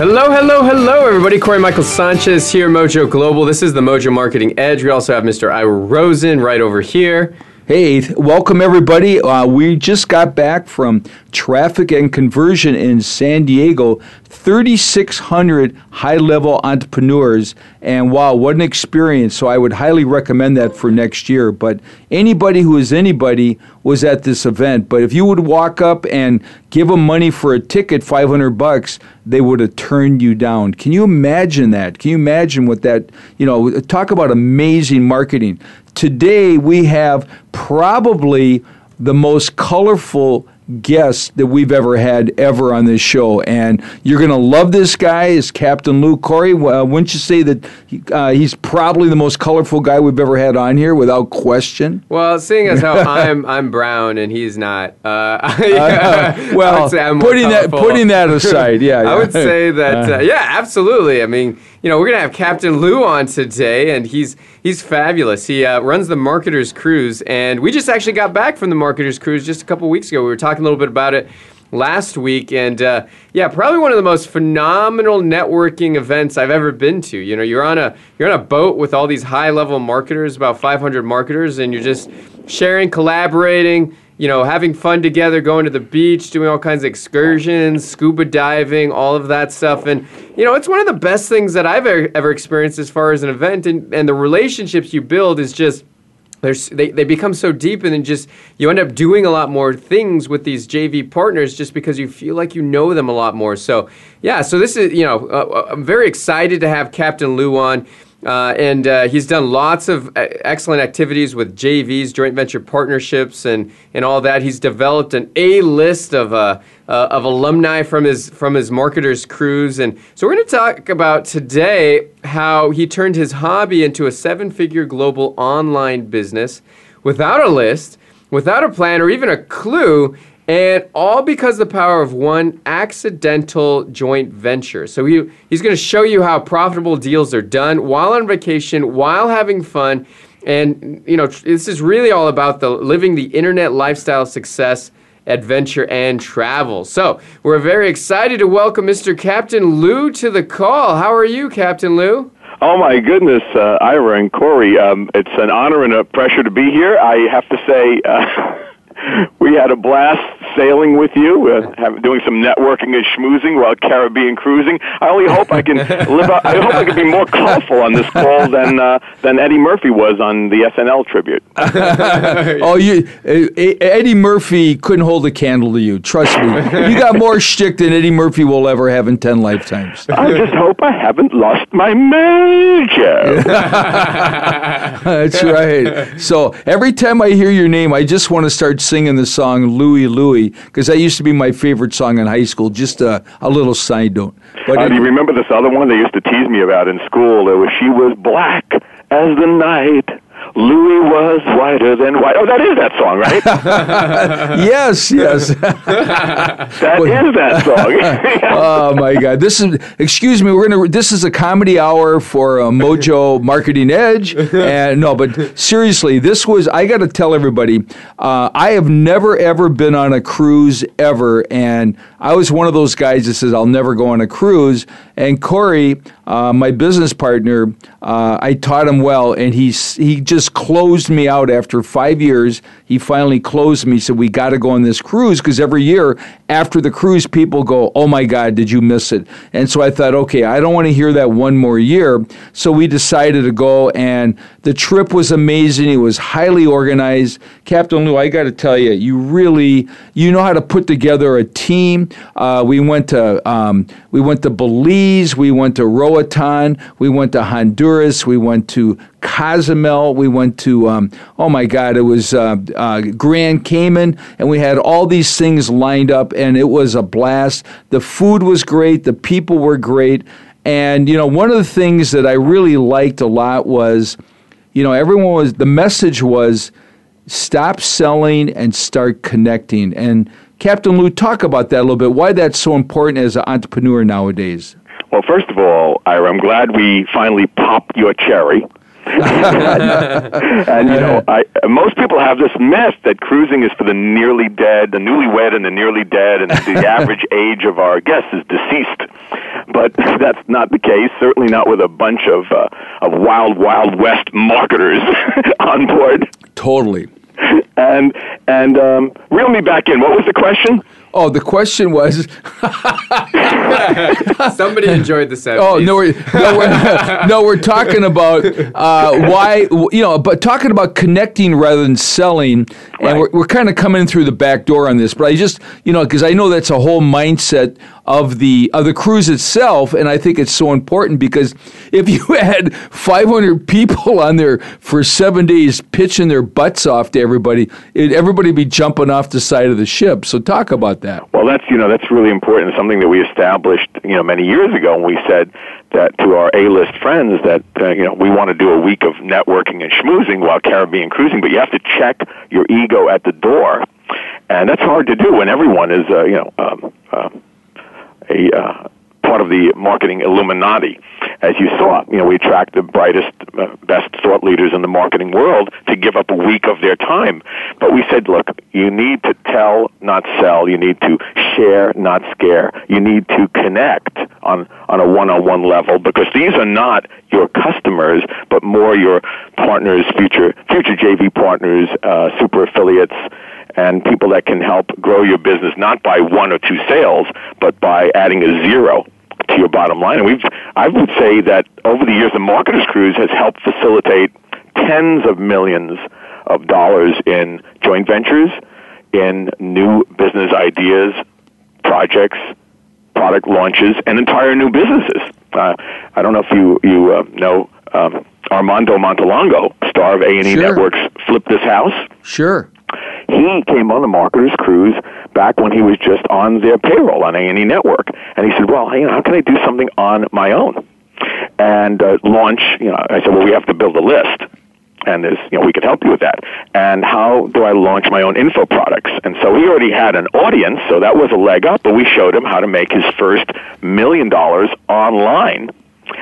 Hello, hello, hello, everybody. Corey Michael Sanchez here, Mojo Global. This is the Mojo Marketing Edge. We also have Mr. Ira Rosen right over here. Hey, welcome everybody. Uh, we just got back from traffic and conversion in San Diego. 3,600 high level entrepreneurs. And wow, what an experience. So I would highly recommend that for next year. But anybody who is anybody was at this event. But if you would walk up and give them money for a ticket, 500 bucks, they would have turned you down. Can you imagine that? Can you imagine what that, you know, talk about amazing marketing. Today we have probably the most colorful guest that we've ever had ever on this show. And you're going to love this guy is Captain Lou Corey. Uh, wouldn't you say that he, uh, he's probably the most colorful guy we've ever had on here without question? Well, seeing as how I'm I'm brown and he's not, uh, yeah, uh, well, putting that putting that aside, yeah, yeah. I would say that uh, yeah, absolutely. I mean, you know, we're gonna have Captain Lou on today, and he's he's fabulous. He uh, runs the Marketers Cruise, and we just actually got back from the Marketers Cruise just a couple weeks ago. We were talking a little bit about it last week, and uh, yeah, probably one of the most phenomenal networking events I've ever been to. You know, you're on a you're on a boat with all these high level marketers, about 500 marketers, and you're just sharing, collaborating you know, having fun together, going to the beach, doing all kinds of excursions, scuba diving, all of that stuff. And, you know, it's one of the best things that I've ever, experienced as far as an event. And, and the relationships you build is just, they, they become so deep and then just you end up doing a lot more things with these JV partners just because you feel like you know them a lot more. So, yeah, so this is, you know, uh, I'm very excited to have Captain Lou on. Uh, and uh, he's done lots of uh, excellent activities with JVs, joint venture partnerships, and, and all that. He's developed an A list of, uh, uh, of alumni from his, from his marketers cruise. And so we're going to talk about today how he turned his hobby into a seven figure global online business without a list, without a plan, or even a clue. And all because the power of one accidental joint venture. So he, he's going to show you how profitable deals are done while on vacation, while having fun. And, you know, this is really all about the living the internet lifestyle success, adventure, and travel. So we're very excited to welcome Mr. Captain Lou to the call. How are you, Captain Lou? Oh my goodness, uh, Ira and Corey, um, it's an honor and a pleasure to be here. I have to say, uh, we had a blast sailing with you, uh, have, doing some networking and schmoozing while Caribbean cruising. I only hope I can live. Up, I hope I can be more colorful on this call than uh, than Eddie Murphy was on the SNL tribute. oh, you Eddie Murphy couldn't hold a candle to you. Trust me, you got more shtick than Eddie Murphy will ever have in ten lifetimes. I just hope I haven't lost my major. That's right. So every time I hear your name, I just want to start singing the song Louie Louie because that used to be my favorite song in high school. Just a, a little side note. But uh, do you remember this other one they used to tease me about in school? It was She Was Black as the Night Louis was whiter than white. Oh, that is that song, right? yes, yes. that that is that song. oh my God! This is. Excuse me. We're gonna. This is a comedy hour for uh, Mojo Marketing Edge, and no, but seriously, this was. I got to tell everybody. Uh, I have never ever been on a cruise ever, and I was one of those guys that says I'll never go on a cruise. And Corey, uh, my business partner, uh, I taught him well, and he's he just closed me out after five years. He finally closed me. Said we got to go on this cruise because every year after the cruise, people go, "Oh my God, did you miss it?" And so I thought, okay, I don't want to hear that one more year. So we decided to go, and the trip was amazing. It was highly organized. Captain Lou, I got to tell you, you really you know how to put together a team. Uh, we went to um, we went to Belize, we went to Roatan, we went to Honduras, we went to Cozumel, we went to um, oh my God, it was uh, uh, Grand Cayman, and we had all these things lined up, and it was a blast. The food was great, the people were great, and you know one of the things that I really liked a lot was, you know, everyone was the message was stop selling and start connecting and Captain Lou, talk about that a little bit. Why that's so important as an entrepreneur nowadays? Well, first of all, Ira, I'm glad we finally popped your cherry. and you know, I, most people have this myth that cruising is for the nearly dead, the newlywed, and the nearly dead, and the average age of our guests is deceased. But that's not the case. Certainly not with a bunch of uh, of wild, wild west marketers on board. Totally and and um, reel me back in. What was the question? Oh, the question was. Somebody enjoyed the 70s. Oh no, we're, no, we're, no, we're talking about uh, why you know, but talking about connecting rather than selling, and we're, we're kind of coming through the back door on this. But I just you know because I know that's a whole mindset of the of the cruise itself, and I think it's so important because if you had 500 people on there for seven days pitching their butts off to everybody, it, everybody be jumping off the side of the ship. So talk about that. Well, that's you know that's really important. Something that we established you know many years ago, and we said that to our A-list friends that uh, you know we want to do a week of networking and schmoozing while Caribbean cruising, but you have to check your ego at the door, and that's hard to do when everyone is uh, you know. Um, uh, a uh, part of the marketing Illuminati. As you saw, you know, we attract the brightest, uh, best thought leaders in the marketing world to give up a week of their time. But we said, look, you need to tell, not sell. You need to share, not scare. You need to connect on, on a one-on-one level because these are not your customers, but more your partners, future, future JV partners, uh, super affiliates, and people that can help grow your business not by one or two sales, but by adding a zero to your bottom line. And we've, I would say that over the years, the Marketers Cruise has helped facilitate tens of millions of dollars in joint ventures, in new business ideas, projects, product launches, and entire new businesses. Uh, I don't know if you you uh, know um, Armando Montelongo, star of A and E. Network's Flip This House. Sure. He came on the marketers cruise back when he was just on their payroll on A&E Network, and he said, "Well, hey, how can I do something on my own?" And uh, launch, you know, I said, "Well, we have to build a list." And there's, you know, we could help you with that. And how do I launch my own info products? And so he already had an audience, so that was a leg up, but we showed him how to make his first million dollars online.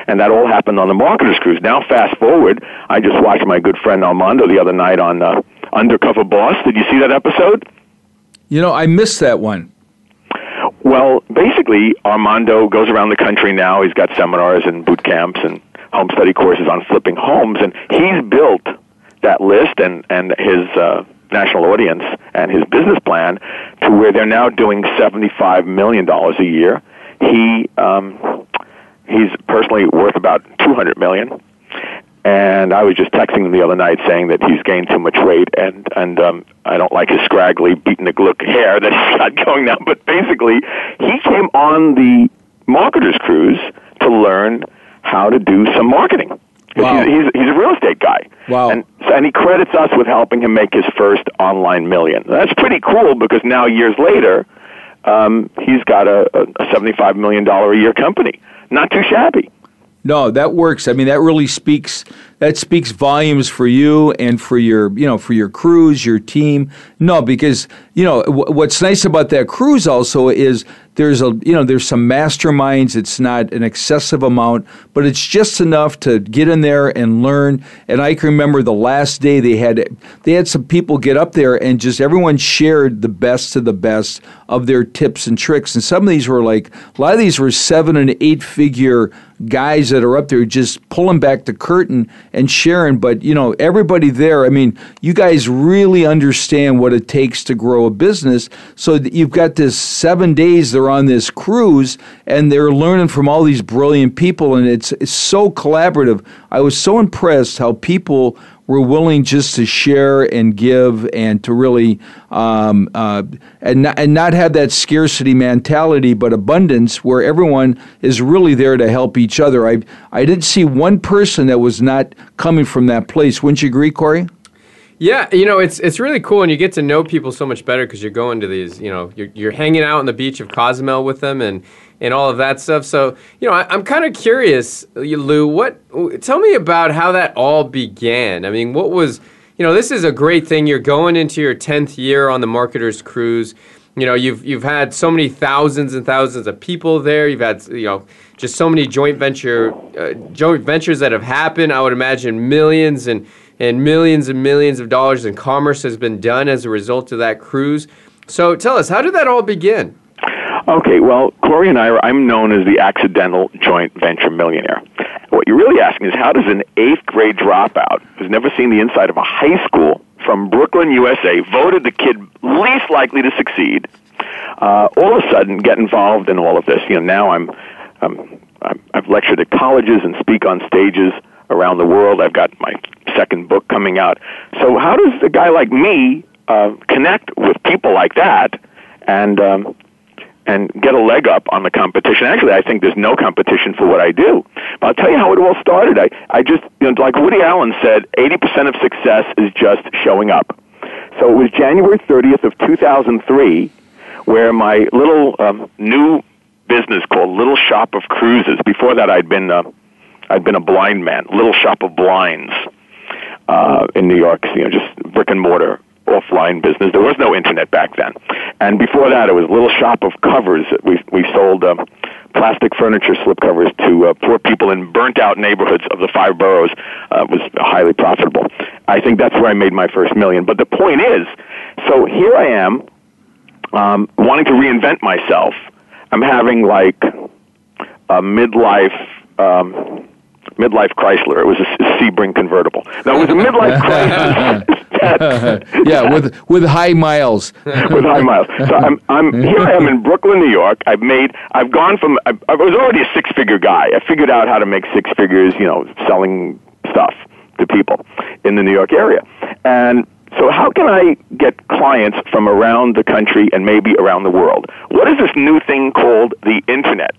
And that all happened on the Marketers Cruise. Now, fast forward, I just watched my good friend Armando the other night on uh, Undercover Boss. Did you see that episode? You know, I missed that one. Well, basically, Armando goes around the country now. He's got seminars and boot camps and home study courses on flipping homes, and he's built that list and and his uh, national audience and his business plan to where they're now doing seventy five million dollars a year. He um, he's personally worth about two hundred million, and I was just texting him the other night saying that he's gained too much weight, and and um, I don't like his scraggly, beatnik look hair that he's got going now. But basically, he came on the marketers cruise to learn how to do some marketing. Wow. He's, he's, he's a real estate guy. Wow. And, and he credits us with helping him make his first online million. That's pretty cool because now, years later, um, he's got a, a $75 million a year company. Not too shabby. No, that works. I mean, that really speaks that speaks volumes for you and for your you know for your crews, your team. No, because you know w- what's nice about that cruise also is there's a you know there's some masterminds it's not an excessive amount but it's just enough to get in there and learn and i can remember the last day they had they had some people get up there and just everyone shared the best of the best of their tips and tricks and some of these were like a lot of these were seven and eight figure guys that are up there just pulling back the curtain and sharing. But, you know, everybody there, I mean, you guys really understand what it takes to grow a business. So you've got this seven days they're on this cruise and they're learning from all these brilliant people. And it's, it's so collaborative. I was so impressed how people we're willing just to share and give and to really um, uh, and, not, and not have that scarcity mentality but abundance where everyone is really there to help each other i i didn't see one person that was not coming from that place wouldn't you agree corey yeah, you know it's it's really cool, and you get to know people so much better because you're going to these, you know, you're, you're hanging out on the beach of Cozumel with them, and and all of that stuff. So, you know, I, am kind of curious, Lou. What? Tell me about how that all began. I mean, what was? You know, this is a great thing. You're going into your tenth year on the Marketers Cruise. You know, you've you've had so many thousands and thousands of people there. You've had you know just so many joint venture uh, joint ventures that have happened. I would imagine millions and and millions and millions of dollars in commerce has been done as a result of that cruise. So, tell us, how did that all begin? Okay, well, Corey and I are, I'm known as the accidental joint venture millionaire. What you're really asking is how does an eighth grade dropout who's never seen the inside of a high school from Brooklyn, USA, voted the kid least likely to succeed, uh, all of a sudden get involved in all of this? You know, now I'm, um, I'm, I've lectured at colleges and speak on stages around the world. I've got my second book coming out. So how does a guy like me uh, connect with people like that and um, and get a leg up on the competition. Actually, I think there's no competition for what I do. But I'll tell you how it all started. I, I just, you know, like Woody Allen said, 80% of success is just showing up. So it was January 30th of 2003 where my little um, new business called Little Shop of Cruises. Before that, I'd been uh, I'd been a blind man, Little Shop of Blinds uh, in New York. You know, just brick and mortar offline business. There was no internet back then. And before that, it was a little shop of covers. We, we sold um, plastic furniture slipcovers to uh, poor people in burnt out neighborhoods of the five boroughs. Uh, was highly profitable. I think that's where I made my first million. But the point is, so here I am, um, wanting to reinvent myself. I'm having like a midlife um, midlife Chrysler. It was a Sebring convertible. Now it was a midlife crisis. yeah, with with high miles. with high miles. So I'm I'm here. I am in Brooklyn, New York. I've made. I've gone from. I, I was already a six figure guy. I figured out how to make six figures. You know, selling stuff to people in the New York area, and so how can I get clients from around the country and maybe around the world? What is this new thing called the internet?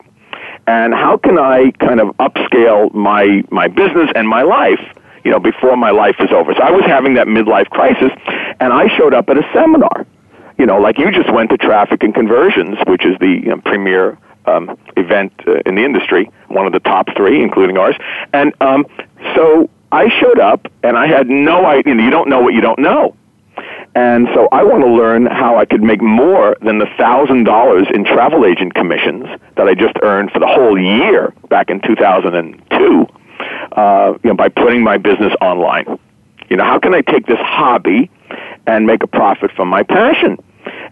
And how can I kind of upscale my my business and my life, you know, before my life is over. So I was having that midlife crisis, and I showed up at a seminar, you know, like you just went to Traffic and Conversions, which is the you know, premier um, event uh, in the industry, one of the top three, including ours, and um, so I showed up, and I had no idea. You don't know what you don't know. And so I want to learn how I could make more than the thousand dollars in travel agent commissions that I just earned for the whole year back in 2002, uh, you know, by putting my business online. You know, how can I take this hobby and make a profit from my passion?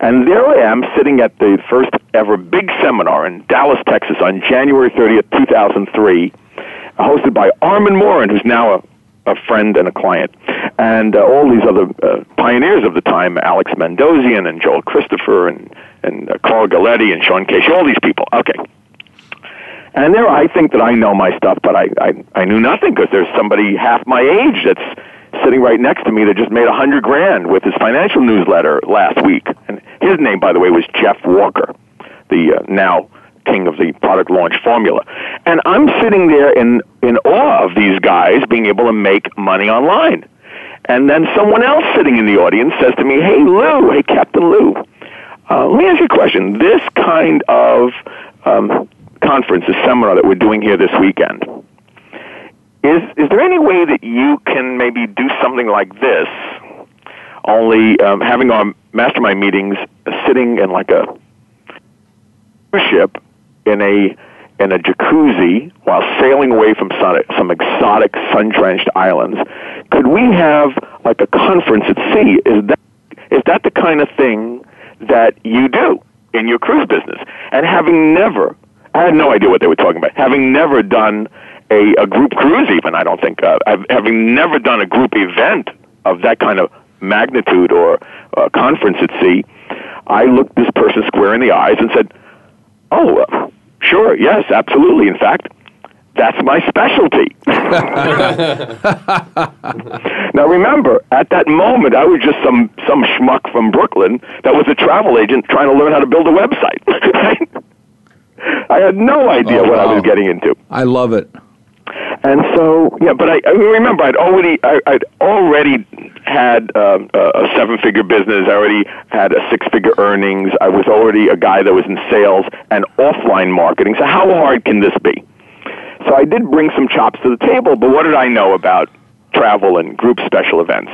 And there I am sitting at the first ever big seminar in Dallas, Texas on January 30th, 2003, hosted by Armand Morin, who's now a a friend and a client, and uh, all these other uh, pioneers of the time, Alex Mandossian and Joel Christopher and and uh, Carl Galletti and Sean Casey, all these people. Okay. And there, I think that I know my stuff, but I, I, I knew nothing because there's somebody half my age that's sitting right next to me that just made a hundred grand with his financial newsletter last week. And his name, by the way, was Jeff Walker, the uh, now king of the product launch formula. And I'm sitting there in, in awe of these guys being able to make money online. And then someone else sitting in the audience says to me, Hey, Lou, hey, Captain Lou, uh, let me ask you a question. This kind of um, conference, this seminar that we're doing here this weekend, is is there any way that you can maybe do something like this? Only um, having our mastermind meetings sitting in like a ship in a in a jacuzzi while sailing away from some exotic sun-drenched islands. Could we have like a conference at sea? Is that is that the kind of thing that you do in your cruise business? And having never, I had no idea what they were talking about. Having never done a, a group cruise, even I don't think, uh, having never done a group event of that kind of magnitude or uh, conference at sea, I looked this person square in the eyes and said, "Oh, uh, sure, yes, absolutely. In fact, that's my specialty." now, remember, at that moment, I was just some some schmuck from Brooklyn that was a travel agent trying to learn how to build a website. I had no idea oh, what wow. I was getting into. I love it. And so, yeah, but I, I remember I'd already, I, I'd already had um, a seven-figure business. I already had a six-figure earnings. I was already a guy that was in sales and offline marketing. So how hard can this be? So I did bring some chops to the table, but what did I know about travel and group special events?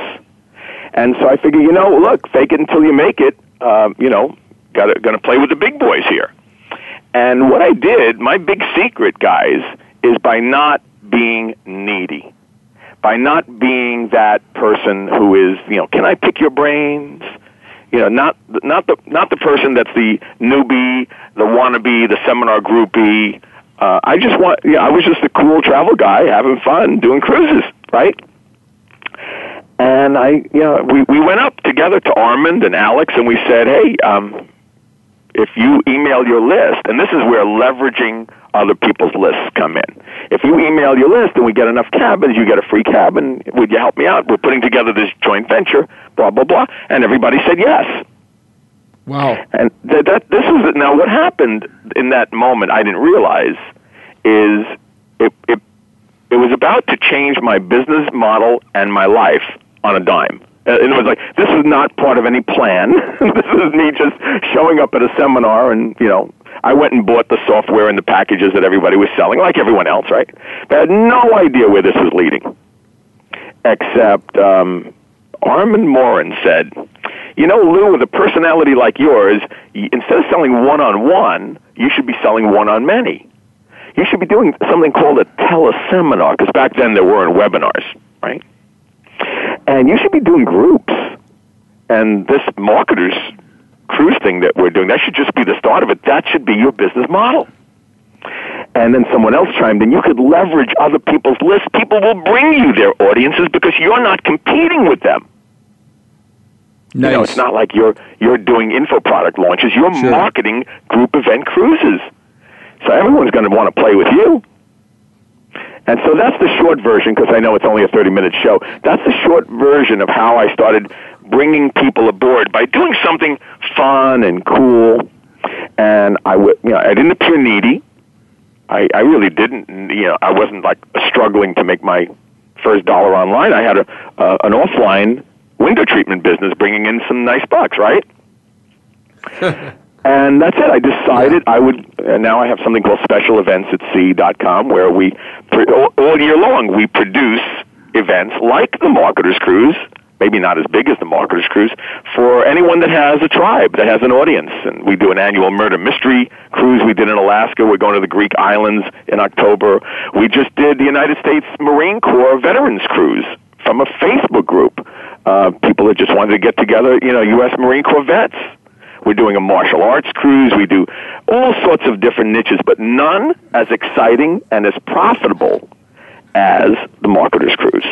And so I figured, you know, look, fake it until you make it. Um, you know, got going to play with the big boys here. And what I did, my big secret, guys, is by not being needy, by not being that person who is, you know, can I pick your brains? You know, not not the not the person that's the newbie, the wannabe, the seminar groupie. Uh, I just want, yeah, I was just a cool travel guy having fun doing cruises, right? And I, you know, we we went up together to Armand and Alex, and we said, hey, um, if you email your list, and this is where leveraging other people's lists come in. If you email your list and we get enough cabins, you get a free cabin. Would you help me out? We're putting together this joint venture, blah, blah, blah. And everybody said yes. Wow. And that, that this is now what happened in that moment I didn't realize is it, it it was about to change my business model and my life on a dime. Uh, it was like this is not part of any plan. this is me just showing up at a seminar, and you know, I went and bought the software and the packages that everybody was selling, like everyone else, right? But I had no idea where this was leading, except um, Armand Morin said, "You know, Lou, with a personality like yours, instead of selling one-on-one, you should be selling one-on-many." You should be doing something called a teleseminar, because back then there weren't webinars, right? And you should be doing groups. And this marketers cruise thing that we're doing, that should just be the start of it. That should be your business model. And then someone else chimed in, you could leverage other people's lists. People will bring you their audiences because you're not competing with them. Nice. You know, it's not like you're you're doing info product launches. You're sure. marketing group event cruises. So everyone's going to want to play with you. And so that's the short version because I know it's only a 30 minute show. That's the short version of how I started bringing people aboard by doing something fun and cool. And I would, you know, I didn't appear needy. I, I really didn't, you know, I wasn't like struggling to make my first dollar online. I had a, uh, an offline window treatment business bringing in some nice bucks, right? And that's it. I decided I would, and now I have something called special events at Sea dot com, where we, all year long, we produce events like the Marketer's Cruise, maybe not as big as the Marketer's Cruise, for anyone that has a tribe, that has an audience. And we do an annual murder mystery cruise we did in Alaska. We're going to the Greek islands in October. We just did the United States Marine Corps Veterans Cruise from a Facebook group. Uh, people that just wanted to get together, you know, U.S. Marine Corps vets we're doing a martial arts cruise. We do all sorts of different niches, but none as exciting and as profitable as the Marketer's Cruise.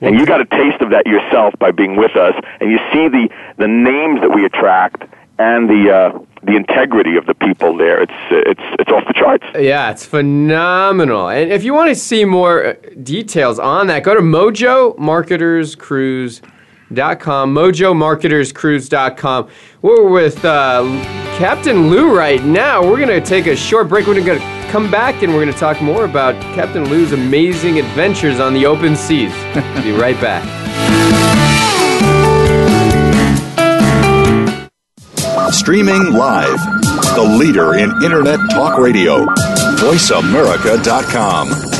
And you got a taste of that yourself by being with us, and you see the, the names that we attract and the uh, the integrity of the people there. It's it's it's off the charts. Yeah, it's phenomenal. And if you want to see more uh, details on that, go to Mojo Marketers Cruise com, mojomarketerscruise.com. We're with uh, Captain Lou right now. We're going to take a short break. We're going to come back and we're going to talk more about Captain Lou's amazing adventures on the open seas. be right back. Streaming live, the leader in Internet Talk Radio, voiceamerica.com.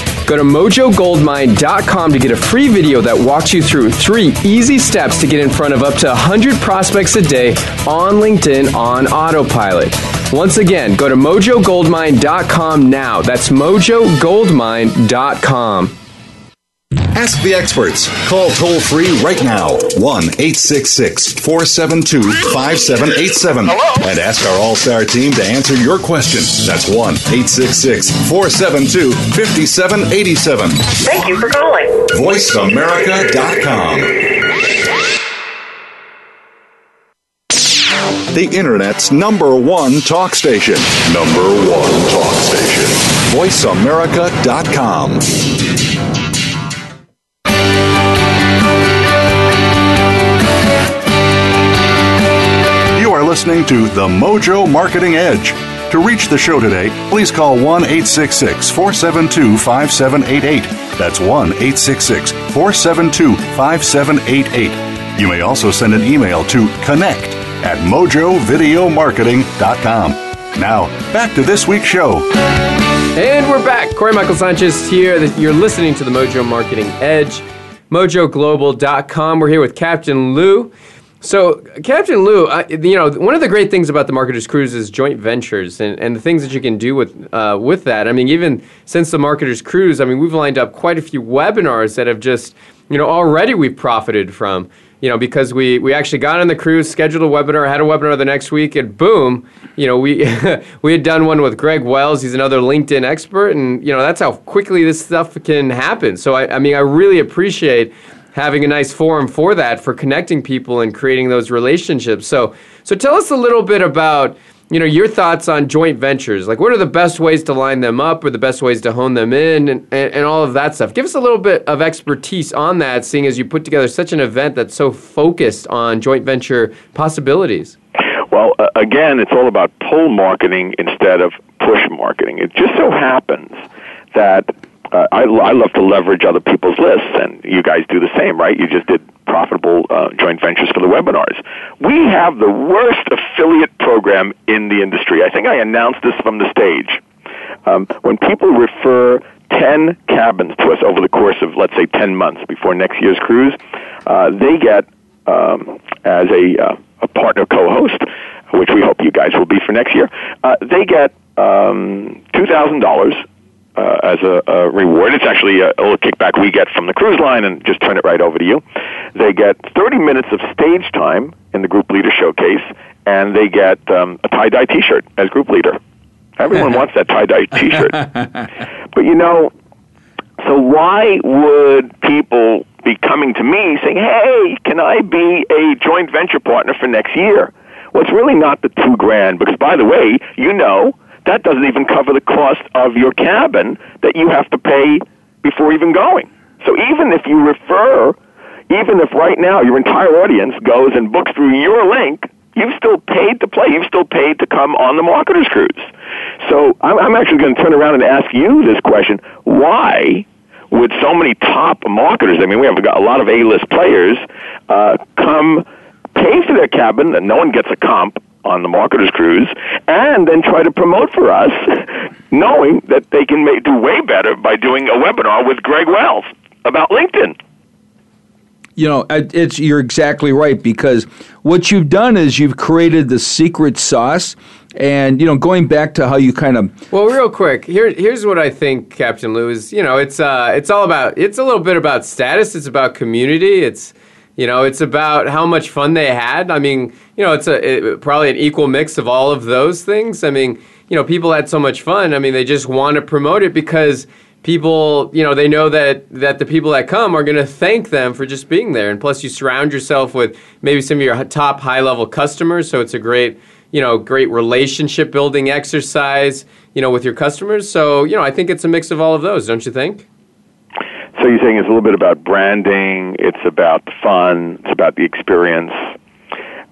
Go to mojogoldmine.com to get a free video that walks you through three easy steps to get in front of up to 100 prospects a day on LinkedIn on autopilot. Once again, go to mojogoldmine.com now. That's mojogoldmine.com. Ask the experts. Call toll free right now 1 866 472 5787 and ask our All Star team to answer your question. That's 1 866 472 5787. Thank you for calling. VoiceAmerica.com. The Internet's number one talk station. Number one talk station. VoiceAmerica.com. listening to The Mojo Marketing Edge. To reach the show today, please call 1 866 472 5788. That's 1 866 472 5788. You may also send an email to connect at mojovideomarketing.com. Now, back to this week's show. And we're back. Corey Michael Sanchez here. You're listening to the Mojo Marketing Edge, mojoglobal.com. We're here with Captain Lou. So, Captain Lou, I, you know, one of the great things about the Marketers Cruise is joint ventures and, and the things that you can do with uh, with that. I mean, even since the Marketers Cruise, I mean, we've lined up quite a few webinars that have just, you know, already we've profited from. You know, because we, we actually got on the cruise, scheduled a webinar, had a webinar the next week, and boom, you know, we we had done one with Greg Wells. He's another LinkedIn expert, and you know, that's how quickly this stuff can happen. So I, I mean, I really appreciate having a nice forum for that, for connecting people and creating those relationships. So, so tell us a little bit about you know your thoughts on joint ventures. Like, what are the best ways to line them up, or the best ways to hone them in, and, and, and all of that stuff. Give us a little bit of expertise on that, seeing as you put together such an event that's so focused on joint venture possibilities. Well, uh, again, it's all about pull marketing instead of push marketing. It just so happens that uh, I, I love to leverage other people's lists, and you guys do the same, right? You just did profitable uh, joint ventures for the webinars. We have the worst affiliate program in the industry. I think I announced this from the stage. Um, when people refer 10 cabins to us over the course of, let's say, 10 months before next year's cruise, uh, they get, um, as a, uh, a partner co host, which we hope you guys will be for next year, uh, they get um, $2,000 uh, as a, a reward. It's actually a, a little kickback we get from the cruise line and just turn it right over to you. They get 30 minutes of stage time in the group leader showcase, and they get um, a tie dye t shirt as group leader. Everyone wants that tie dye t shirt. but you know, so why would people be coming to me saying, hey, can I be a joint venture partner for next year? Well, it's really not the two grand, because by the way, you know, that doesn't even cover the cost of your cabin that you have to pay before even going. So even if you refer, even if right now your entire audience goes and books through your link, you've still paid to play. You've still paid to come on the marketers cruise. So I'm, I'm actually going to turn around and ask you this question: Why would so many top marketers? I mean, we have got a lot of A-list players uh, come pay for their cabin, and no one gets a comp on the marketers cruise, and then try to promote for us, knowing that they can make, do way better by doing a webinar with Greg Wells about LinkedIn. You know, it's you're exactly right because what you've done is you've created the secret sauce, and you know, going back to how you kind of well, real quick, here here's what I think, Captain Lou is. You know, it's uh, it's all about it's a little bit about status. It's about community. It's you know, it's about how much fun they had. I mean, you know, it's a it, probably an equal mix of all of those things. I mean, you know, people had so much fun. I mean, they just want to promote it because people, you know, they know that that the people that come are going to thank them for just being there. And plus, you surround yourself with maybe some of your top high level customers, so it's a great, you know, great relationship building exercise, you know, with your customers. So, you know, I think it's a mix of all of those, don't you think? So you're saying it's a little bit about branding, it's about the fun, it's about the experience.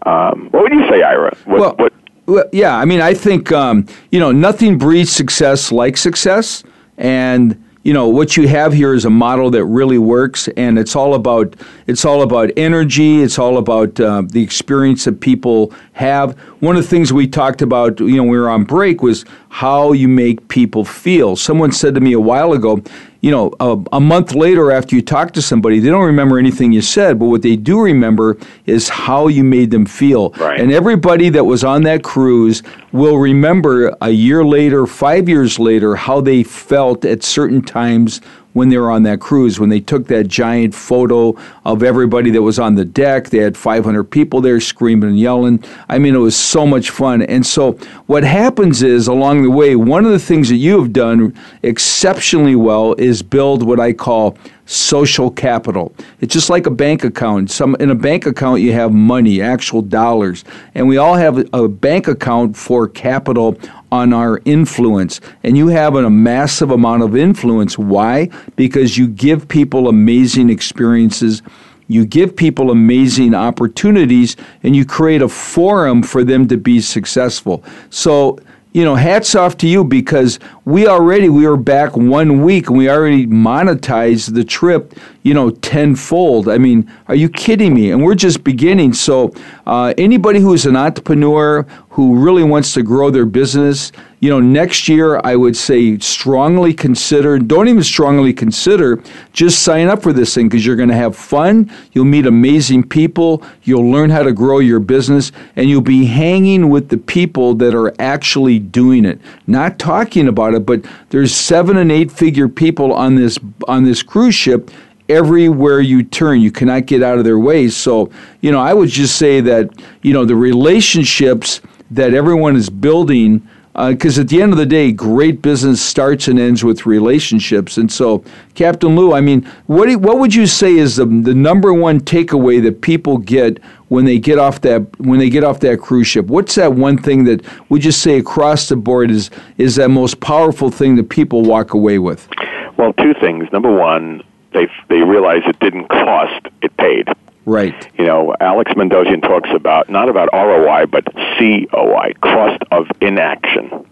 Um, what would you say, Ira? What, well, what? Well, yeah, I mean, I think um, you know nothing breeds success like success. And you know what you have here is a model that really works, and it's all about it's all about energy. It's all about uh, the experience that people have. One of the things we talked about, you know, when we were on break was how you make people feel. Someone said to me a while ago, you know, a, a, month later after you talk to somebody, they don't remember anything you said, but what they do remember is how you made them feel. Right. And everybody that was on that cruise will remember a year later, five years later, how they felt at certain times when they were on that cruise, when they took that giant photo of everybody that was on the deck. They had 500 people there screaming and yelling. I mean, it was so much fun. And so, what happens is along the way, one of the things that you have done exceptionally well is build what I call social capital. It's just like a bank account. Some in a bank account you have money, actual dollars, and we all have a bank account for capital on our influence. And you have a massive amount of influence. Why? Because you give people amazing experiences. You give people amazing opportunities and you create a forum for them to be successful. So, you know, hats off to you because we already we were back one week and we already monetized the trip, you know, tenfold. I mean, are you kidding me? And we're just beginning. So, uh, anybody who's an entrepreneur who really wants to grow their business, you know, next year I would say strongly consider, don't even strongly consider, just sign up for this thing because you're going to have fun, you'll meet amazing people, you'll learn how to grow your business, and you'll be hanging with the people that are actually doing it, not talking about it, but there's seven and eight figure people on this on this cruise ship everywhere you turn. You cannot get out of their way. So, you know, I would just say that, you know, the relationships that everyone is building because uh, at the end of the day, great business starts and ends with relationships. And so, Captain Lou, I mean, what do, what would you say is the, the number one takeaway that people get when they get off that when they get off that cruise ship? What's that one thing that we just say across the board is is that most powerful thing that people walk away with? Well, two things. Number one, they they realize it didn't cost; it paid. Right. You know, Alex Mandossian talks about not about ROI but COI, cost of inaction.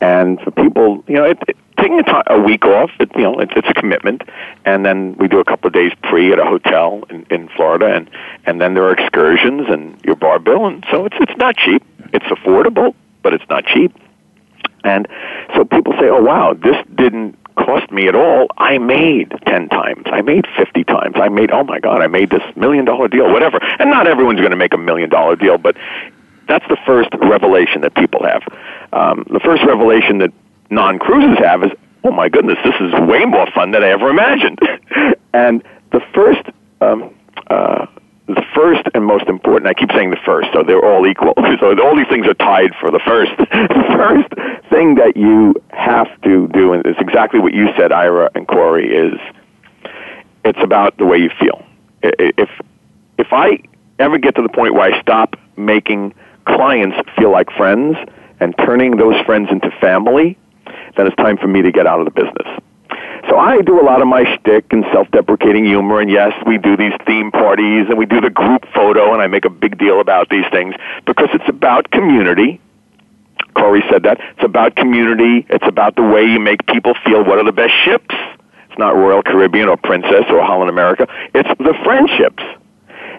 And for people, you know, it, it, taking a, time, a week off, it, you know, it, it's a commitment. And then we do a couple of days pre at a hotel in, in Florida, and and then there are excursions and your bar bill, and so it's it's not cheap. It's affordable, but it's not cheap. And so people say, "Oh wow, this didn't cost me at all, I made 10 times. I made 50 times. I made, oh my God, I made this million dollar deal, whatever. And not everyone's going to make a million dollar deal, but that's the first revelation that people have. Um, the first revelation that non cruisers have is, oh my goodness, this is way more fun than I ever imagined. and the first um, uh, the first and most important, I keep saying the first, so they're all equal. So all these things are tied for the first. the first thing that you have to do, and it's exactly what you said, Ira and Corey, is it's about the way you feel. If, if I ever get to the point where I stop making clients feel like friends and turning those friends into family, then it's time for me to get out of the business. So I do a lot of my shtick and self-deprecating humor, and yes, we do these theme parties and we do the group photo, and I make a big deal about these things because it's about community. Corey said that it's about community. It's about the way you make people feel. What are the best ships? It's not Royal Caribbean or Princess or Holland America. It's the friendships.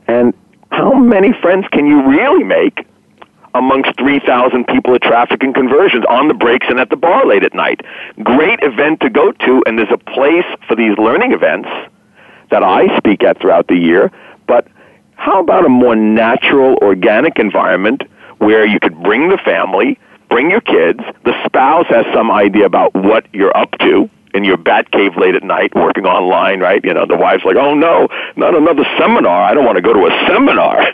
And how many friends can you really make amongst 3,000 people at traffic and conversions on the breaks and at the bar late at night. Great event to go to, and there's a place for these learning events that I speak at throughout the year. But how about a more natural, organic environment where you could bring the family, bring your kids, the spouse has some idea about what you're up to, in your bat cave late at night working online, right? You know, the wife's like, oh no, not another seminar. I don't want to go to a seminar.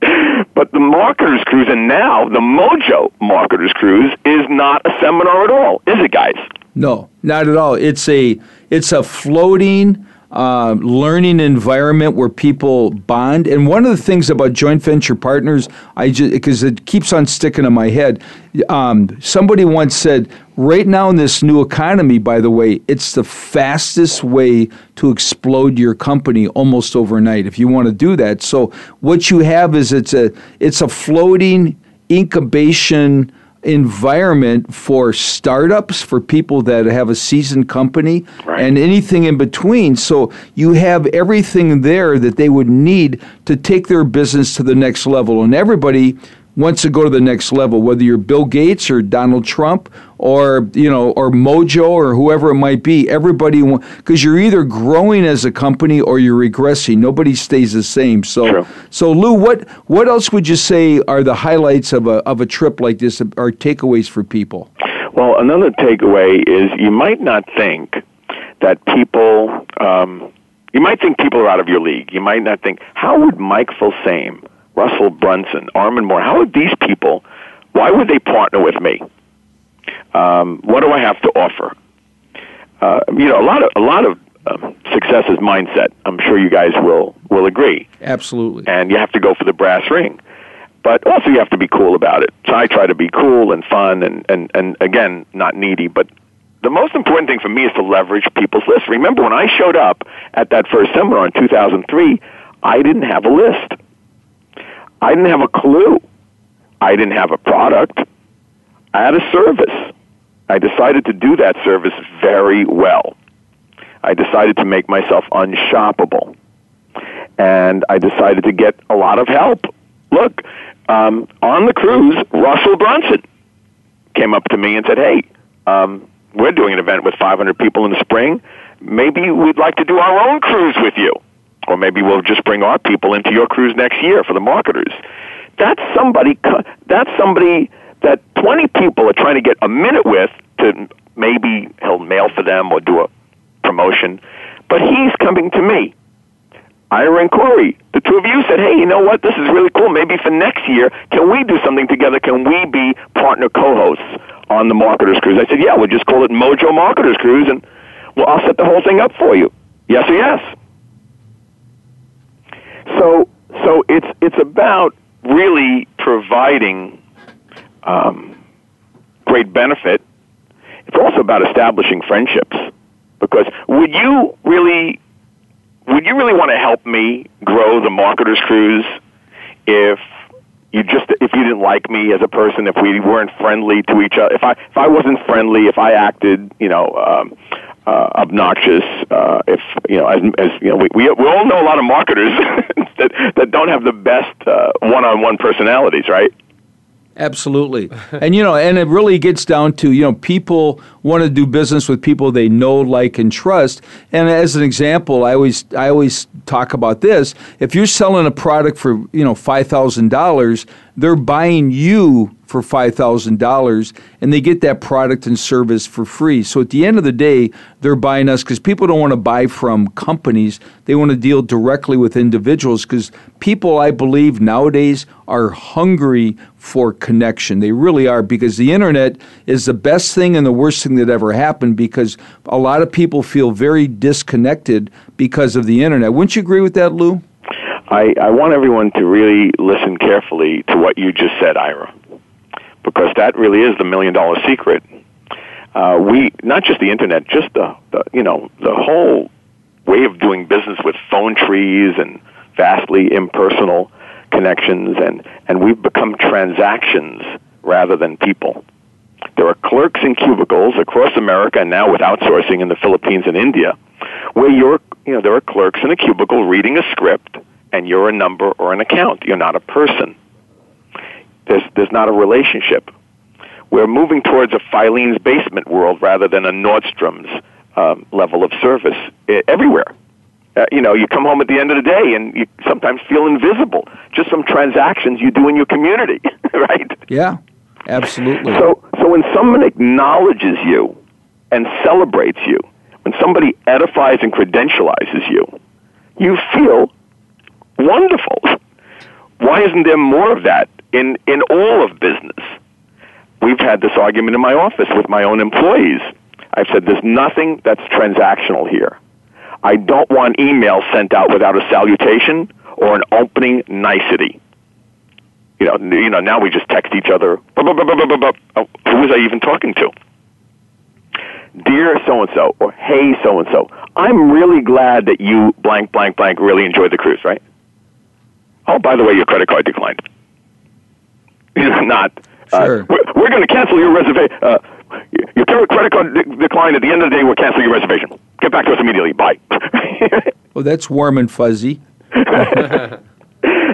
but the Marketers Cruise, and now the Mojo Marketers Cruise, is not a seminar at all, is it, guys? No, not at all. It's a it's a floating uh, learning environment where people bond. And one of the things about joint venture partners, I just because it keeps on sticking in my head. Um, somebody once said, right now in this new economy, by the way, it's the fastest way to explode your company almost overnight. If you want to do that, so what you have is it's a it's a floating incubation environment for startups, for people that have a seasoned company, right. and anything in between. So you have everything there that they would need to take their business to the next level. And everybody wants to go to the next level, whether you're Bill Gates or Donald Trump or you know or Mojo or whoever it might be. Everybody because you're either growing as a company or you're regressing. Nobody stays the same. So True. so Lou, what what else would you say are the highlights of a of a trip like this? Are takeaways for people? Well, another takeaway is you might not think that people. Um, you might think people are out of your league. You might not think, how would Mike Filsaime Russell Brunson, Armand Morin. How would these people? Why would they partner with me? Um, what do I have to offer? Uh, you know, a lot of a lot of um, success is mindset. I'm sure you guys will will agree. Absolutely. And you have to go for the brass ring, but also you have to be cool about it. So I try to be cool and fun, and and and again, not needy, but. The most important thing for me is to leverage people's lists. Remember, when I showed up at that first seminar in 2003, I didn't have a list. I didn't have a clue. I didn't have a product. I had a service. I decided to do that service very well. I decided to make myself unshoppable. And I decided to get a lot of help. Look, um, on the cruise, Russell Brunson came up to me and said, Hey, um, we're doing an event with 500 people in the spring. Maybe we'd like to do our own cruise with you or maybe we'll just bring our people into your cruise next year for the marketers. That's somebody. That's somebody that 20 people are trying to get a minute with to maybe he'll mail for them or do a promotion, but he's coming to me. Ira and Corey, the two of you said, hey, you know what? This is really cool. Maybe for next year, can we do something together? Can we be partner co-hosts on the Marketers Cruise? I said, yeah, we'll just call it Mojo Marketers Cruise, and well, I'll set the whole thing up for you. Yes or yes? So, so it's it's about really providing um, great benefit. It's also about establishing friendships. Because would you really would you really want to help me grow the marketers cruise if you just if you didn't like me as a person, if we weren't friendly to each other, if I if I wasn't friendly, if I acted, you know, um, uh, obnoxious. Uh, if you know, as, as you know, we, we we all know a lot of marketers that that don't have the best uh, one-on-one personalities, right? Absolutely. and you know, and it really gets down to, you know, people want to do business with people they know, like and trust. And as an example, I always I always talk about this. If you're selling a product for, you know, $5,000, they're buying you for $5,000 and they get that product and service for free. So at the end of the day, they're buying us because people don't want to buy from companies. They want to deal directly with individuals because people, I believe, nowadays are hungry for connection. They really are because the internet is the best thing and the worst thing that ever happened because a lot of people feel very disconnected because of the internet. Wouldn't you agree with that, Lou? I, I want everyone to really listen carefully to what you just said, Ira because that really is the million dollar secret. uh, we not just the internet, just the, the you know the whole way of doing business with phone trees and vastly impersonal connections, and and we've become transactions rather than people. There are clerks in cubicles across America and now with outsourcing in the Philippines and India, where you're you know there are clerks in a cubicle reading a script, and you're a number or an account. You're not a person. There's there's not a relationship we're moving towards a Filene's basement world rather than a Nordstrom's um, level of service uh, everywhere. Uh, you know, you come home at the end of the day and you sometimes feel invisible. Just some transactions you do in your community, right? Yeah, absolutely. So, so when someone acknowledges you and celebrates you, when somebody edifies and credentializes you, you feel wonderful. Why isn't there more of that in, in all of business? we've had this argument in my office with my own employees. I've said there's nothing that's transactional here. I don't want email sent out without a salutation or an opening nicety. You know, you know. Now we just text each other. Oh, who was I even talking to? Dear so and so, or Hey so and so. I'm really glad that you blank blank blank really enjoyed the cruise, right? Oh, by the way, your credit card declined. Not uh, sure. Uh, we're, we're going to cancel your reservation. Uh, your credit card de- decline at the end of the day. We're canceling your reservation. Get back to us immediately. Bye. well, that's warm and fuzzy.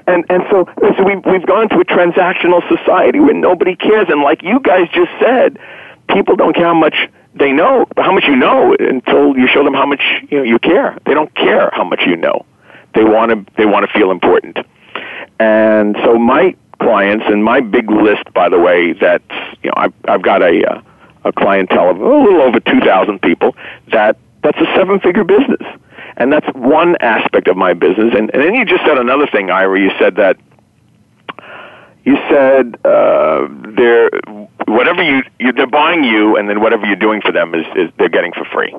and and so, so we've we've gone to a transactional society where nobody cares, and like you guys just said, people don't care how much they know, how much you know, until you show them how much you know you care. They don't care how much you know. They want to they want to feel important. And so my clients, and my big list, by the way, that you know, I've, I've got a uh, a clientele of a little over two thousand people. That that's a seven figure business, and that's one aspect of my business. And, and then you just said another thing, Ira. You said that you said uh, they're whatever you, you they're buying you, and then whatever you're doing for them is, is they're getting for free.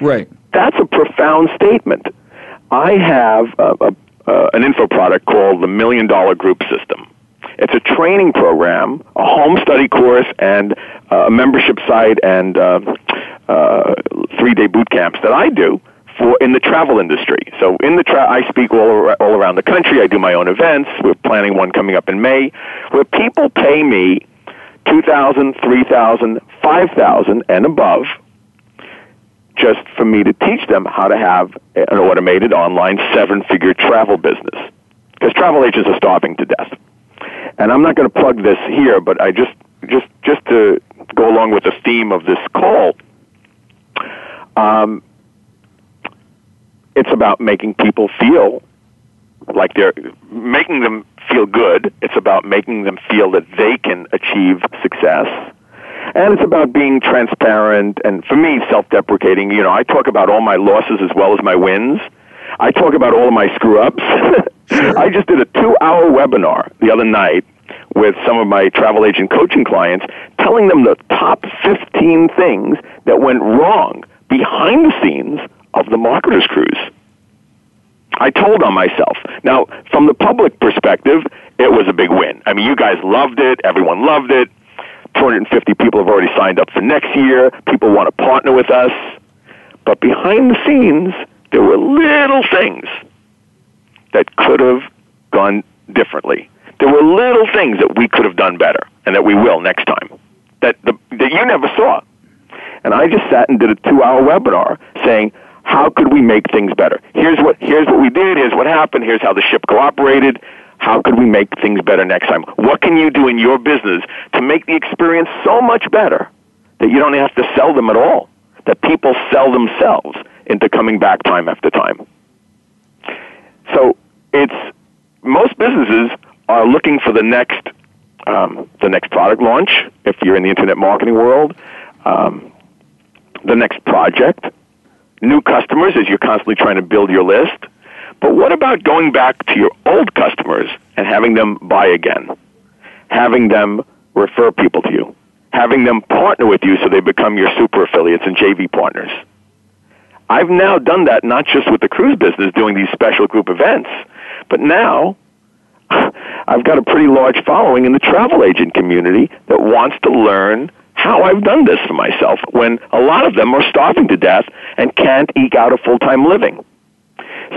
Right. That's a profound statement. I have a, a, uh, an info product called the Million Dollar Group System. It's a training program, a home study course, and uh, a membership site and uh, uh, three-day boot camps that I do for in the travel industry. So in the tra- I speak all all around the country. I do my own events. We're planning one coming up in May, where people pay me two thousand, three thousand, five thousand, and above just for me to teach them how to have an automated online seven figure travel business. Because travel agents are starving to death. And I'm not going to plug this here, but I just, just, just to go along with the theme of this call, um, it's about making people feel like they're making them feel good. It's about making them feel that they can achieve success and it's about being transparent and for me self-deprecating you know i talk about all my losses as well as my wins i talk about all of my screw ups sure. i just did a two hour webinar the other night with some of my travel agent coaching clients telling them the top 15 things that went wrong behind the scenes of the marketers cruise I told on myself. Now, from the public perspective, it was a big win. I mean, you guys loved it. Everyone loved it. 250 people have already signed up for next year. People want to partner with us. But behind the scenes, there were little things that could have gone differently. There were little things that we could have done better and that we will next time that, the, that you never saw. And I just sat and did a two hour webinar saying, how could we make things better? Here's what, here's what we did, here's what happened, here's how the ship cooperated, how could we make things better next time? What can you do in your business to make the experience so much better that you don't have to sell them at all? That people sell themselves into coming back time after time. So it's most businesses are looking for the next um, the next product launch. If you're in the internet marketing world, um, the next project, new customers as you're constantly trying to build your list but what about going back to your old customers and having them buy again? Having them refer people to you? Having them partner with you so they become your super affiliates and JV partners? I've now done that not just with the cruise business doing these special group events, but now I've got a pretty large following in the travel agent community that wants to learn how I've done this for myself when a lot of them are starving to death and can't eke out a full time living.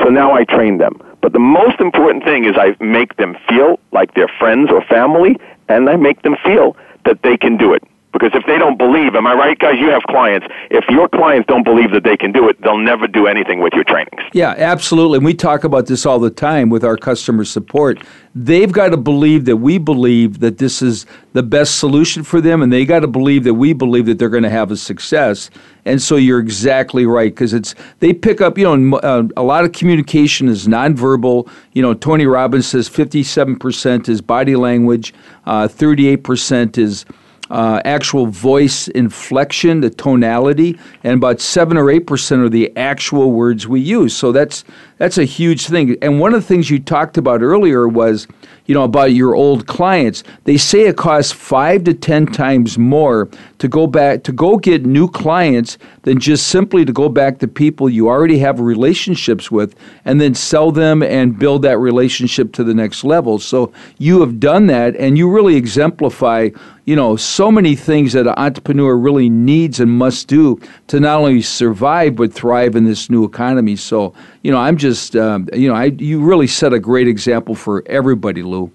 So now I train them. But the most important thing is I make them feel like they're friends or family, and I make them feel that they can do it. Because if they don't believe, am I right, guys? You have clients. If your clients don't believe that they can do it, they'll never do anything with your trainings. Yeah, absolutely. And we talk about this all the time with our customer support. They've got to believe that we believe that this is the best solution for them, and they got to believe that we believe that they're going to have a success. And so you're exactly right because it's they pick up. You know, uh, a lot of communication is nonverbal. You know, Tony Robbins says 57% is body language, uh, 38% is uh, actual voice inflection, the tonality, and about seven or eight percent are the actual words we use. So that's that's a huge thing. And one of the things you talked about earlier was, you know, about your old clients. They say it costs five to ten times more to go back to go get new clients than just simply to go back to people you already have relationships with and then sell them and build that relationship to the next level. So you have done that and you really exemplify you know, so many things that an entrepreneur really needs and must do to not only survive but thrive in this new economy. So, you know, I'm just, um, you know, I you really set a great example for everybody, Lou.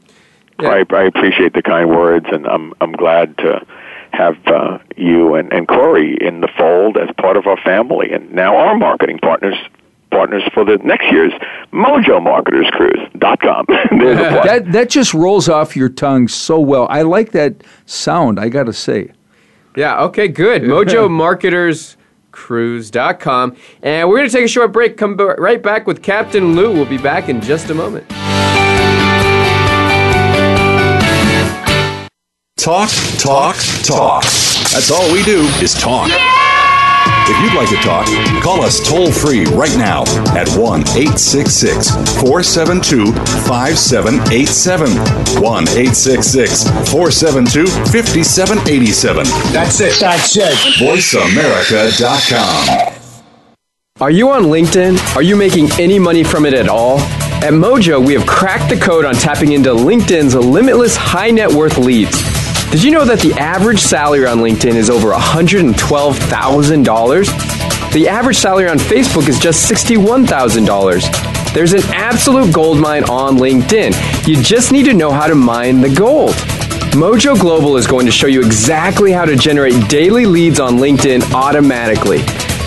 Yeah. I, I appreciate the kind words, and I'm I'm glad to have uh, you and, and Corey in the fold as part of our family, and now our marketing partners partners for the next year's Mojo Marketers Cruise.com. that, that just rolls off your tongue so well. I like that sound, I got to say. Yeah, okay, good. Mojo Marketers Cruise.com. And we're going to take a short break, come right back with Captain Lou. We'll be back in just a moment. Talk, talk, talk. That's all we do is talk. Yeah! If you'd like to talk, call us toll free right now at 1 866 472 5787. 1 866 472 5787. That's it. That's it. VoiceAmerica.com. Are you on LinkedIn? Are you making any money from it at all? At Mojo, we have cracked the code on tapping into LinkedIn's limitless high net worth leads. Did you know that the average salary on LinkedIn is over $112,000? The average salary on Facebook is just $61,000. There's an absolute gold mine on LinkedIn. You just need to know how to mine the gold. Mojo Global is going to show you exactly how to generate daily leads on LinkedIn automatically.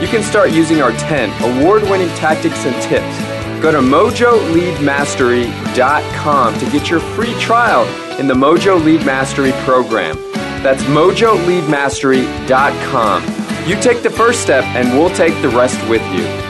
You can start using our 10 award winning tactics and tips. Go to mojoleadmastery.com to get your free trial in the Mojo Lead Mastery program. That's mojoleadmastery.com. You take the first step, and we'll take the rest with you.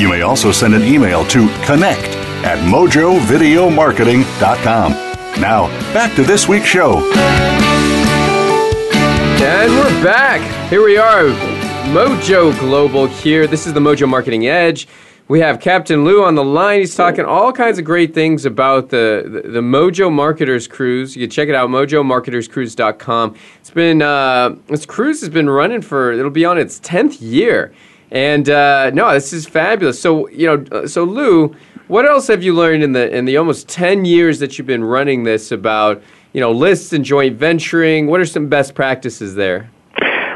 you may also send an email to connect at mojovideomarketing.com. Now, back to this week's show. And we're back. Here we are, Mojo Global here. This is the Mojo Marketing Edge. We have Captain Lou on the line. He's talking all kinds of great things about the, the, the Mojo Marketers Cruise. You can check it out, mojomarketerscruise.com. It's been, uh, this cruise has been running for, it'll be on its 10th year. And uh, no, this is fabulous. So, you know, uh, so Lou, what else have you learned in the, in the almost 10 years that you've been running this about, you know, lists and joint venturing? What are some best practices there?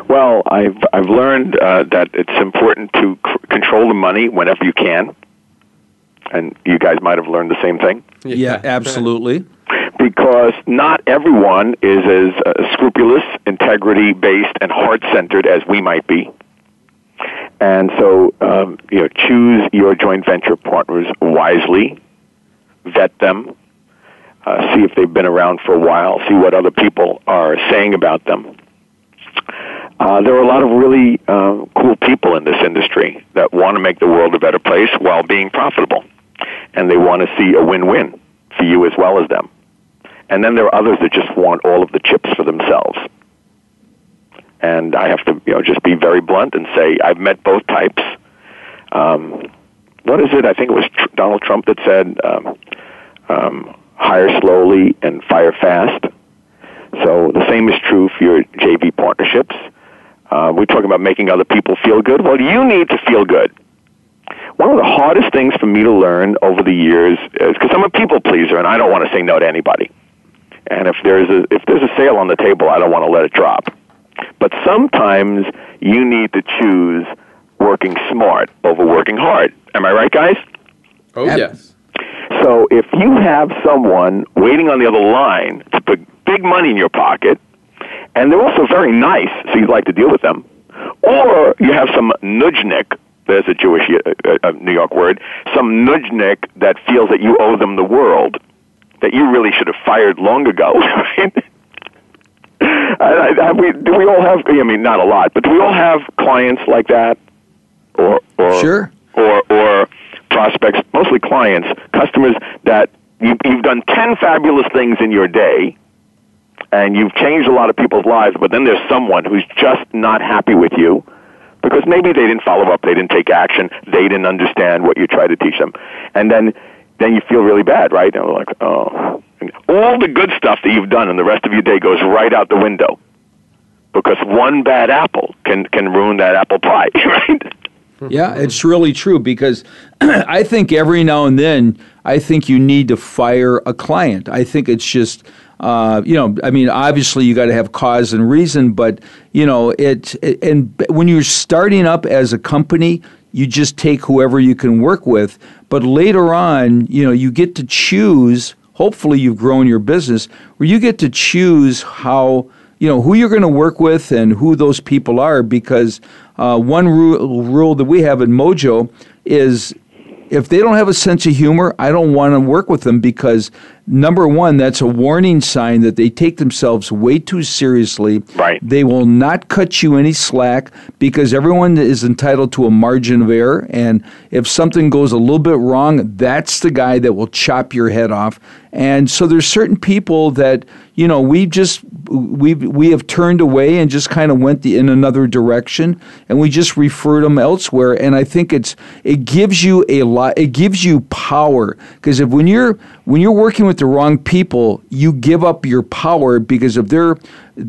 Well, I've I've learned uh, that it's important to c- control the money whenever you can, and you guys might have learned the same thing. Yeah, absolutely. Because not everyone is as uh, scrupulous, integrity based, and heart centered as we might be. And so, um, you know, choose your joint venture partners wisely, vet them, uh, see if they've been around for a while, see what other people are saying about them uh, there are a lot of really uh, cool people in this industry that want to make the world a better place while being profitable. And they want to see a win-win for you as well as them. And then there are others that just want all of the chips for themselves. And I have to, you know, just be very blunt and say I've met both types. Um, what is it? I think it was tr- Donald Trump that said, um, um, "Hire slowly and fire fast." So the same is true for your JV partnerships. Uh, we're talking about making other people feel good. Well, you need to feel good. One of the hardest things for me to learn over the years is because I'm a people pleaser and I don't want to say no to anybody. And if there's a if there's a sale on the table, I don't want to let it drop. But sometimes you need to choose working smart over working hard. Am I right, guys? Oh, yes. So if you have someone waiting on the other line to put big money in your pocket, and they're also very nice, so you'd like to deal with them, or you have some nudgnik, there's a Jewish uh, uh, New York word, some nudgnik that feels that you owe them the world, that you really should have fired long ago, right? I, I, we, do we all have? I mean, not a lot, but do we all have clients like that, or or Sure. or or prospects, mostly clients, customers that you, you've done ten fabulous things in your day, and you've changed a lot of people's lives, but then there's someone who's just not happy with you because maybe they didn't follow up, they didn't take action, they didn't understand what you tried to teach them, and then then you feel really bad, right? And we're like, oh, all the good stuff that you've done, and the rest of your day goes right out the window because one bad apple can can ruin that apple pie, right? Yeah, it's really true because I think every now and then I think you need to fire a client. I think it's just uh, you know, I mean, obviously you got to have cause and reason, but you know, it, it and when you're starting up as a company, you just take whoever you can work with. But later on, you know, you get to choose. Hopefully, you've grown your business where you get to choose how you know who you're going to work with and who those people are because uh, one rule, rule that we have in mojo is if they don't have a sense of humor i don't want to work with them because number one that's a warning sign that they take themselves way too seriously Right. they will not cut you any slack because everyone is entitled to a margin of error and if something goes a little bit wrong that's the guy that will chop your head off and so there's certain people that you know we just we we have turned away and just kind of went the, in another direction and we just referred them elsewhere. And I think it's it gives you a lot it gives you power because if when you're when you're working with the wrong people you give up your power because if they're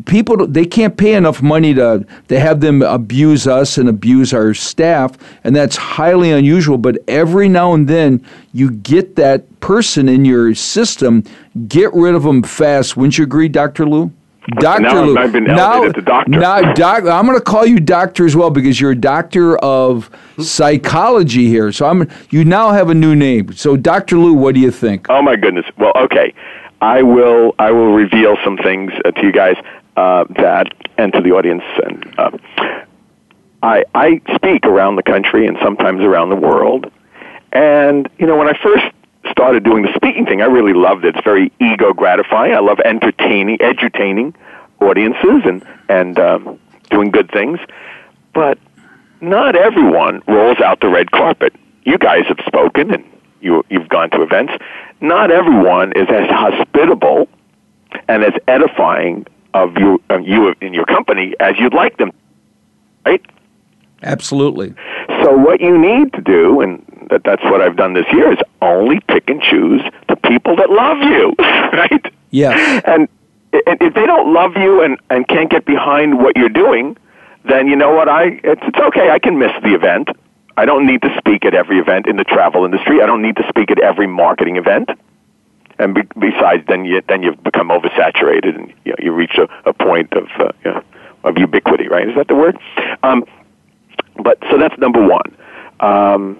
people they can't pay enough money to to have them abuse us and abuse our staff and that's highly unusual but every now and then you get that person in your system get rid of them fast wouldn't you agree dr lou Dr. Now Lou. I've been now, to doctor. now, doc, I'm going to call you doctor as well because you're a doctor of psychology here. So I'm you now have a new name. So Dr. Lou, what do you think? Oh my goodness. Well, okay. I will. I will reveal some things uh, to you guys uh, that, and to the audience. And uh, I I speak around the country and sometimes around the world. And you know, when I first started doing the speaking thing, I really loved it. It's very ego gratifying. I love entertaining, edutaining audiences, and and um, doing good things. But not everyone rolls out the red carpet. You guys have spoken and you, you've gone to events. Not everyone is as hospitable and as edifying of you, of you in your company as you'd like them, right? Absolutely. So what you need to do, and that that's what I've done this year is only pick and choose the people that love you, right? Yeah. And if they don't love you and, and can't get behind what you're doing, then you know what? I it's, it's okay. I can miss the event. I don't need to speak at every event in the travel industry. I don't need to speak at every marketing event. And be, besides, then you then you've become oversaturated, and you, know, you reach a, a point of uh, you know, of ubiquity. Right? Is that the word? Um, but so that's number one. Um,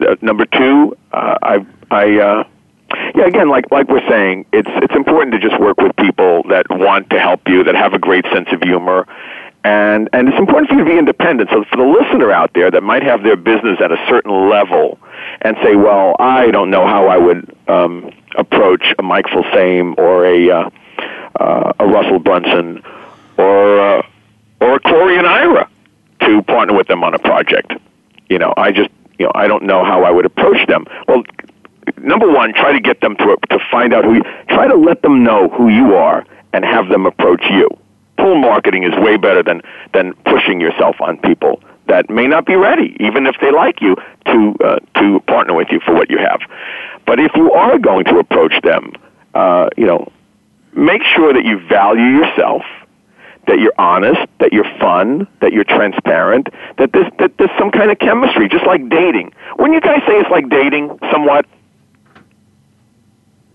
uh, number two, uh, I I. Uh, yeah, again, like like we're saying, it's it's important to just work with people that want to help you, that have a great sense of humor, and and it's important for you to be independent. So for the listener out there that might have their business at a certain level, and say, well, I don't know how I would um, approach a Mike Filsaime or a uh, uh, a Russell Brunson or uh, or a Corey and Ira to partner with them on a project. You know, I just you know I don't know how I would approach them. Well, number one, try to get them to to find out who you. Try to let them know who you are and have them approach you. Pull marketing is way better than than pushing yourself on people that may not be ready, even if they like you, to uh, to partner with you for what you have. But if you are going to approach them, uh, you know, make sure that you value yourself, that you're honest, that you're fun, that you're transparent, that there's that there's some kind of chemistry, just like dating. Wouldn't you guys say it's like dating somewhat?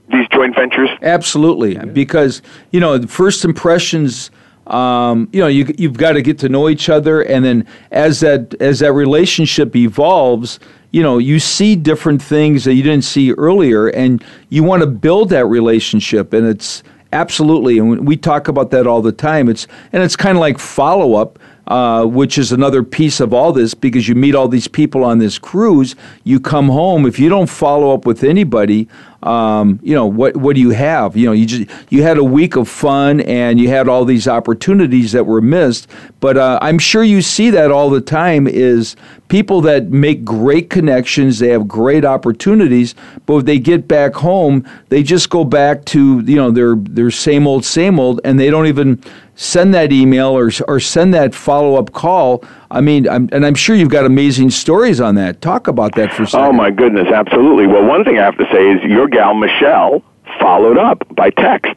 These joint ventures? Absolutely, because you know, the first impressions um, you know, you, you've got to get to know each other, and then as that as that relationship evolves, you know, you see different things that you didn't see earlier, and you want to build that relationship, and it's absolutely, and we talk about that all the time. It's and it's kind of like follow up. Uh, which is another piece of all this because you meet all these people on this cruise. You come home if you don't follow up with anybody um, you know what what do you have? You know you just you had a week of fun and you had all these opportunities that were missed but uh, i'm sure you see that all the time is people that make great connections they have great opportunities but when they get back home they just go back to you know their their same old same old and they don't even send that email or, or send that follow up call. I mean, I'm, and I'm sure you've got amazing stories on that. Talk about that for a second. Oh, my goodness, absolutely. Well, one thing I have to say is your gal, Michelle, followed up by text.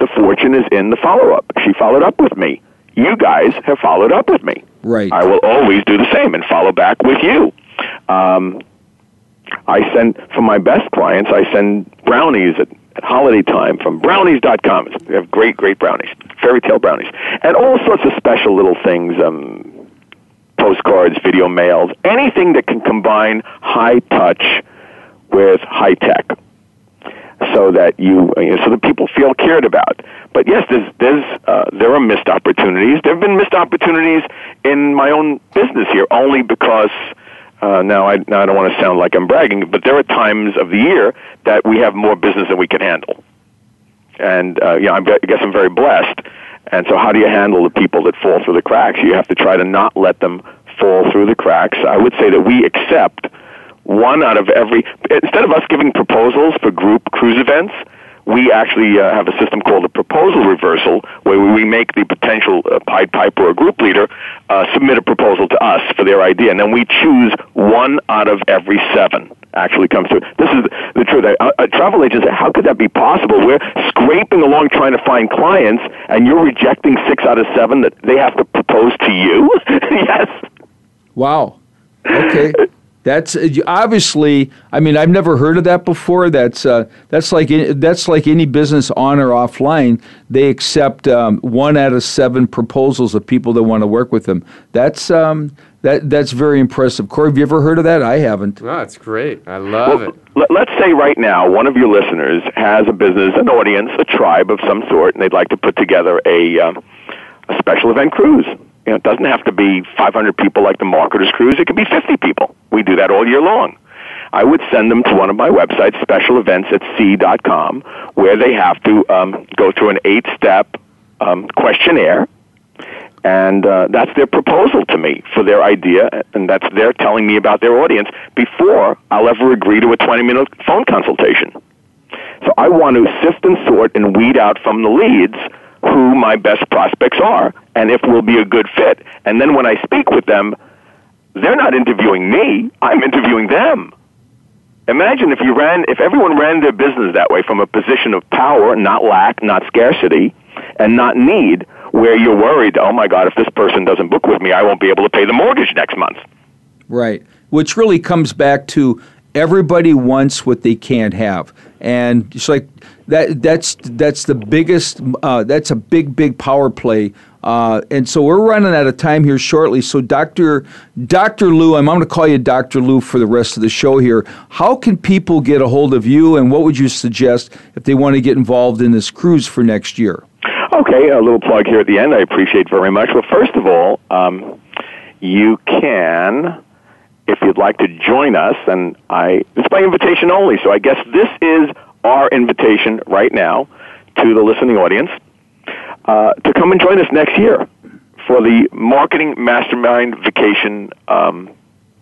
The fortune is in the follow up. She followed up with me. You guys have followed up with me. Right. I will always do the same and follow back with you. Um, I send, for my best clients, I send brownies at at holiday time from brownies.com. We have great, great brownies, fairy tale brownies, and all sorts of special little things, um, postcards, video mails, anything that can combine high touch with high tech. So that you, you know, so that people feel cared about. But yes, there's, there's, uh, there are missed opportunities. There have been missed opportunities in my own business here, only because uh, now, I, now I don't want to sound like I'm bragging, but there are times of the year that we have more business than we can handle. And uh, you know, I guess I'm very blessed. And so, how do you handle the people that fall through the cracks? You have to try to not let them fall through the cracks. I would say that we accept one out of every. Instead of us giving proposals for group cruise events, we actually uh, have a system called a proposal reversal, where we make the potential uh, Pied Piper or group leader uh, submit a proposal to us for their idea, and then we choose one out of every seven actually comes through. This is the truth. A, a travel agent said, how could that be possible? We're scraping along trying to find clients, and you're rejecting six out of seven that they have to propose to you? yes. Wow. Okay. That's uh, obviously. I mean, I've never heard of that before. That's uh, that's like that's like any business on or offline. They accept um, one out of seven proposals of people that want to work with them. That's um, that that's very impressive. Corey, have you ever heard of that? I haven't. Oh, it's great. I love well, it. Let's say right now one of your listeners has a business, an audience, a tribe of some sort, and they'd like to put together a um, a special event cruise. You know, it doesn't have to be 500 people like the Marketers Cruise. It could be 50 people. We do that all year long. I would send them to one of my websites, specialevents at sea.com, where they have to um, go through an eight-step um, questionnaire, and uh, that's their proposal to me for their idea, and that's their telling me about their audience before I'll ever agree to a 20-minute phone consultation. So I want to sift and sort and weed out from the leads who my best prospects are and if we'll be a good fit. And then when I speak with them, they're not interviewing me. I'm interviewing them. Imagine if you ran, if everyone ran their business that way from a position of power, not lack, not scarcity, and not need, where you're worried, oh my God, if this person doesn't book with me, I won't be able to pay the mortgage next month. Right. Which really comes back to everybody wants what they can't have, and it's like that. That's that's the biggest. Uh, that's a big big power play. Uh, and so we're running out of time here shortly. So Dr. Dr. Lou, I'm, I'm going to call you Dr. Lou for the rest of the show here. How can people get a hold of you, and what would you suggest if they want to get involved in this cruise for next year? Okay, a little plug here at the end. I appreciate very much. Well, first of all, um, you can if you'd like to join us, and I it's by invitation only. So I guess this is our invitation right now to the listening audience uh, to come and join us next year for the marketing mastermind vacation um,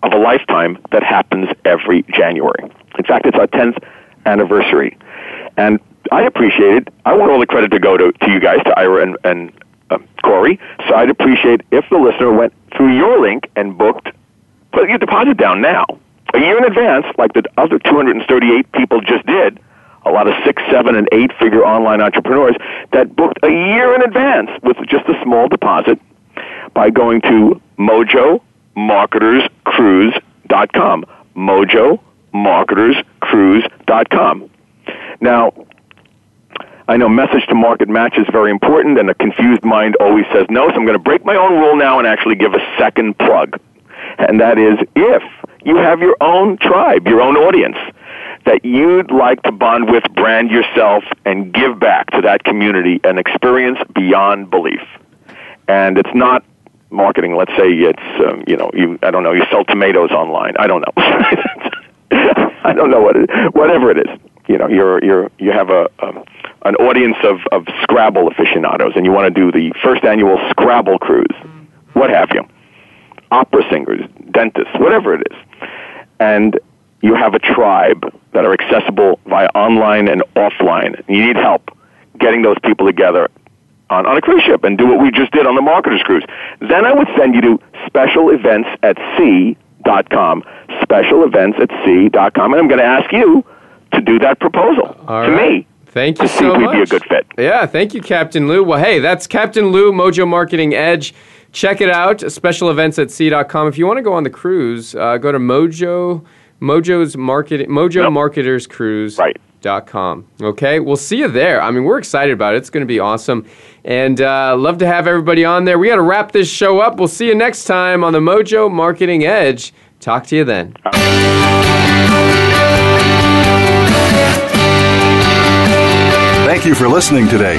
of a lifetime that happens every January. In fact, it's our 10th anniversary. And I appreciate it. I want all the credit to go to, to you guys, to Ira and, and uh, Corey. So I'd appreciate if the listener went through your link and booked put your deposit down now, a year in advance, like the other 238 people just did. A lot of six, seven, and eight figure online entrepreneurs that booked a year in advance with just a small deposit by going to mojomarketerscruise.com. Mojomarketerscruise.com. Now, I know message to market match is very important, and a confused mind always says no, so I'm going to break my own rule now and actually give a second plug and that is if you have your own tribe, your own audience that you'd like to bond with, brand yourself, and give back to that community an experience beyond belief. And it's not marketing. Let's say it's um, you know you I don't know you sell tomatoes online. I don't know. I don't know what it is. Whatever it is, you know you're you're you have a, a um, an audience of of Scrabble aficionados, and you want to do the first annual Scrabble cruise. What have you? opera singers, dentists, whatever it is. And you have a tribe that are accessible via online and offline. You need help getting those people together on, on a cruise ship and do what we just did on the Marketers Cruise. Then I would send you to special events at sea.com, special events at sea.com, and I'm going to ask you to do that proposal All to right. me. Thank you to see so if we'd much. be a good fit. Yeah, thank you, Captain Lou. Well, hey, that's Captain Lou, Mojo Marketing Edge. Check it out, special events at sea.com. If you want to go on the cruise, uh, go to Mojo, Mojo's Market, Mojo Yep. Marketers Cruise. Right. Dot com. Okay, we'll see you there. I mean, we're excited about it. It's going to be awesome, and uh, love to have everybody on there. We got to wrap this show up. We'll see you next time on the Mojo Marketing Edge. Talk to you then. Thank you for listening today.